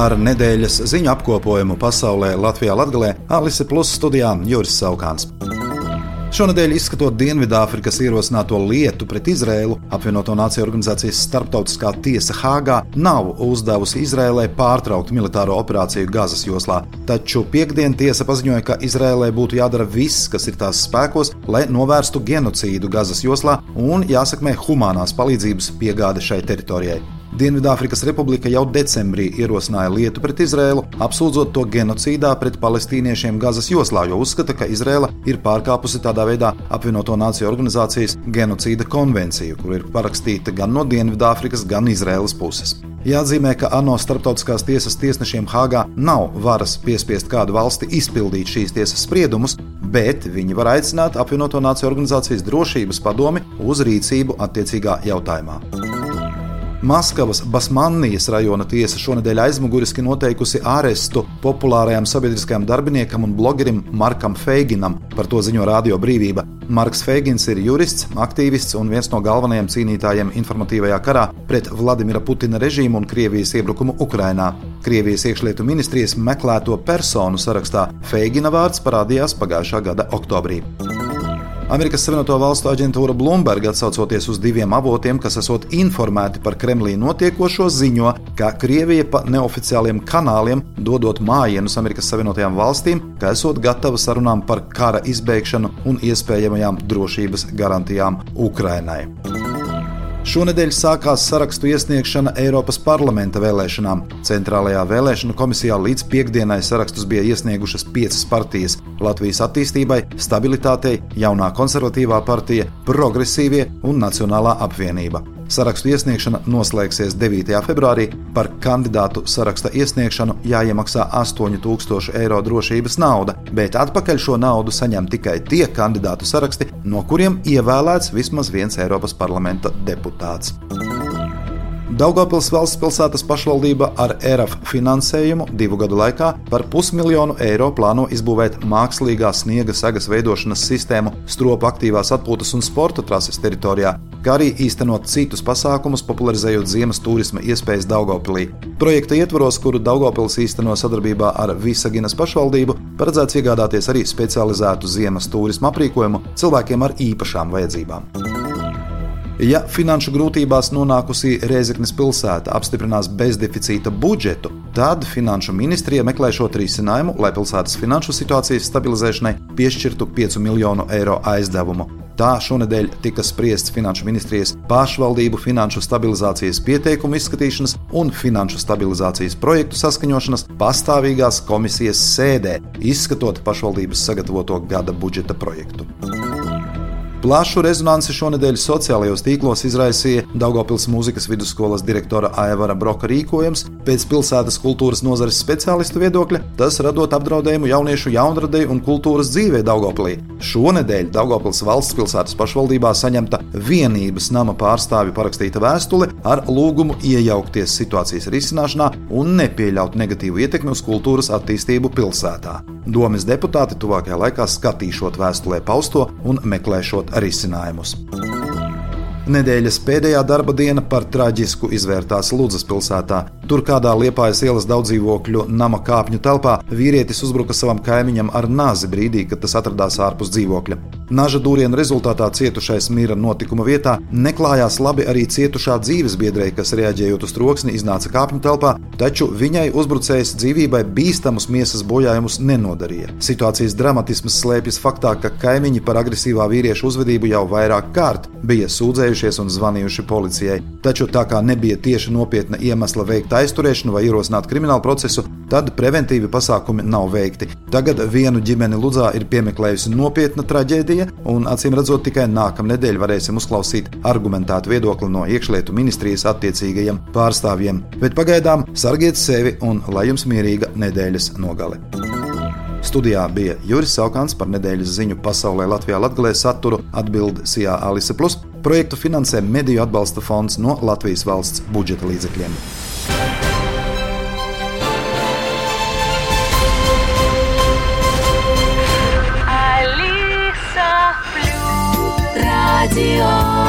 Ar nedēļas ziņu apkopojumu pasaulē Latvijā Latgalē Alise Plus studijā Juris Saukāns. Šonadēļ izskatot Dienvidāfrikas ierosināto lietu pret Izrēlu, apvienoto nāciju organizācijas starptautiskā tiesa Hāgā nav uzdevusi Izrēlai pārtraukt militāro operāciju Gazas joslā. Taču piekdien tiesa paziņoja, ka Izrēlai būtu jādara viss, kas ir tās spēkos, lai novērstu genocīdu Gazas joslā un jāsakmē humanās palīdzības piegāde šai teritorijai. Dienvidāfrikas Republika jau decembrī ierosināja lietu pret Izrēlu, apsūdzot to genocīdā pret palestīniešiem Gazas joslā, jo uzskata, ka Izrēla ir pārkāpusi tādā veidā apvienoto nāciju organizācijas genocīda konvenciju, kur ir parakstīta gan no Dienvidāfrikas, gan Izrēlas puses. Jāatzīmē, ka ANO starptautiskās tiesas tiesnešiem Hāgā nav varas piespiest kādu valsti izpildīt šīs tiesas spriedumus, bet viņi var aicināt apvienoto nāciju organizācijas drošības padomi uz rīcību attiecīgā jautājumā. Maskavas Basmannijas rajona tiesa šonadēļ aizmuguriski noteikusi arestu populārajam sabiedriskajam darbiniekam un blogerim Markam Feiginam. Par to ziņo Radio Brīvība. Marks Feigins ir jurists, aktīvists un viens no galvenajiem cīnītājiem informatīvajā karā pret Vladimira Putina režīmu un Krievijas iebrukumu Ukrainā. Krievijas iekšlietu ministrijas meklēto personu sarakstā Feigina vārds parādījās pagājušā gada oktobrī. Amerikas Savienoto Valstu aģentūra Bloomberg atsaucoties uz diviem avotiem, kas esot informēti par Kremlī notiekošo, ziņo, ka Krievija pa neoficiāliem kanāliem dodot mājienus Amerikas Savienotajām valstīm, ka esot gatava sarunām par kara izbeigšanu un iespējamajām drošības garantijām Ukrainai. Šonadēļ sākās sarakstu iesniegšana Eiropas parlamenta vēlēšanām. Centrālajā vēlēšanu komisijā līdz piekdienai sarakstus bija iesniegušas piecas partijas - Latvijas attīstībai, stabilitātei, jaunā konservatīvā partija, progresīvie un Nacionālā apvienība. Sarakstu iesniegšana noslēgsies 9. februārī. Par kandidātu saraksta iesniegšanu jāiemaksā 8000 eiro drošības nauda, bet atpakaļ šo naudu saņem tikai tie kandidātu saraksti, no kuriem ievēlēts vismaz viens Eiropas parlamenta deputāts. Daugopils valsts pilsētas pašvaldība ar ERAF finansējumu divu gadu laikā par pusmiljonu eiro plāno izbūvēt mākslīgā sniega sagas veidošanas sistēmu stropu aktīvās atpūtas un sporta trases teritorijā, kā arī īstenot citus pasākumus, popularizējot ziemas turisma iespējas Daugopilī. Projekta ietvaros, kuru Daugopils īsteno sadarbībā ar Visaginas pašvaldību, paredzēts iegādāties arī specializētu ziemas turisma aprīkojumu cilvēkiem ar īpašām vajadzībām. Ja finanšu grūtībās nonākusī Rēzeknes pilsēta apstiprinās bezdeficīta budžetu, tad Finanšu ministrija meklēšot risinājumu, lai pilsētas finanšu situācijas stabilizēšanai piešķirtu 5 miljonu eiro aizdevumu. Tā šonadēļ tika spriests Finanšu ministrijas pašvaldību finanšu stabilizācijas pieteikumu izskatīšanas un finanšu stabilizācijas projektu saskaņošanas pastāvīgās komisijas sēdē, izskatot pašvaldības sagatavoto gada budžeta projektu. Plašu rezonanci šonadēļ sociālajos tīklos izraisīja Daugopils mūzikas vidusskolas direktora Aivara Broka rīkojums. Pēc pilsētas kultūras nozares speciālistu viedokļa tas radot apdraudējumu jauniešu jaunradei un kultūras dzīvē Daugopilī. Šonadēļ Daugopils valsts pilsētas pašvaldībā saņemta vienības nama pārstāvi parakstīta vēstule ar lūgumu iejaukties situācijas risināšanā un nepieļaut negatīvu ietekmi uz kultūras attīstību pilsētā. Domas deputāti tuvākajā laikā skatīšot vēstulē pausto un meklēšot risinājumus. Nedēļas pēdējā darba diena par traģisku izvērtās Ludzas pilsētā. Tur kādā liepājas ielas daudzdzīvokļu nama kāpņu telpā vīrietis uzbruka savam kaimiņam ar nāzi brīdī, kad tas atradās ārpus dzīvokļa. Naža dūriena rezultātā cietušais mira notikuma vietā, neklājās labi arī cietušā dzīvesbiedrei, kas reaģējot uz troksni iznāca kāpņu telpā, taču viņai uzbrucējs dzīvībai bīstamus miesas bojājumus nenodarīja. Situācijas dramatisms slēpjas faktā, ka kaimiņi par agresīvā vīrieša uzvedību jau vairāk kārt bija sūdzējušies un zvanījuši policijai. Taču tā kā nebija tieši nopietna iemesla veikt aizturēšanu vai ierosināt kriminālu procesu, tad preventīvi pasākumi nav veikti. Tagad vienu ģimeni Ludzā ir piemeklējusi nopietna traģēdija Krievija, un acīm redzot, tikai nākamnedēļ varēsim uzklausīt argumentētu viedokli no iekšlietu ministrijas attiecīgajiem pārstāvjiem. Bet pagaidām sargiet sevi un lai jums mierīga nedēļas nogale. Studijā bija Juris Saukants par nedēļas ziņu pasaulē Latvijā Latvijā saturu atbild Sijā Alise Plus. Projektu finansē Mediju atbalsta fonds no Latvijas valsts budžeta līdzekļiem. radio.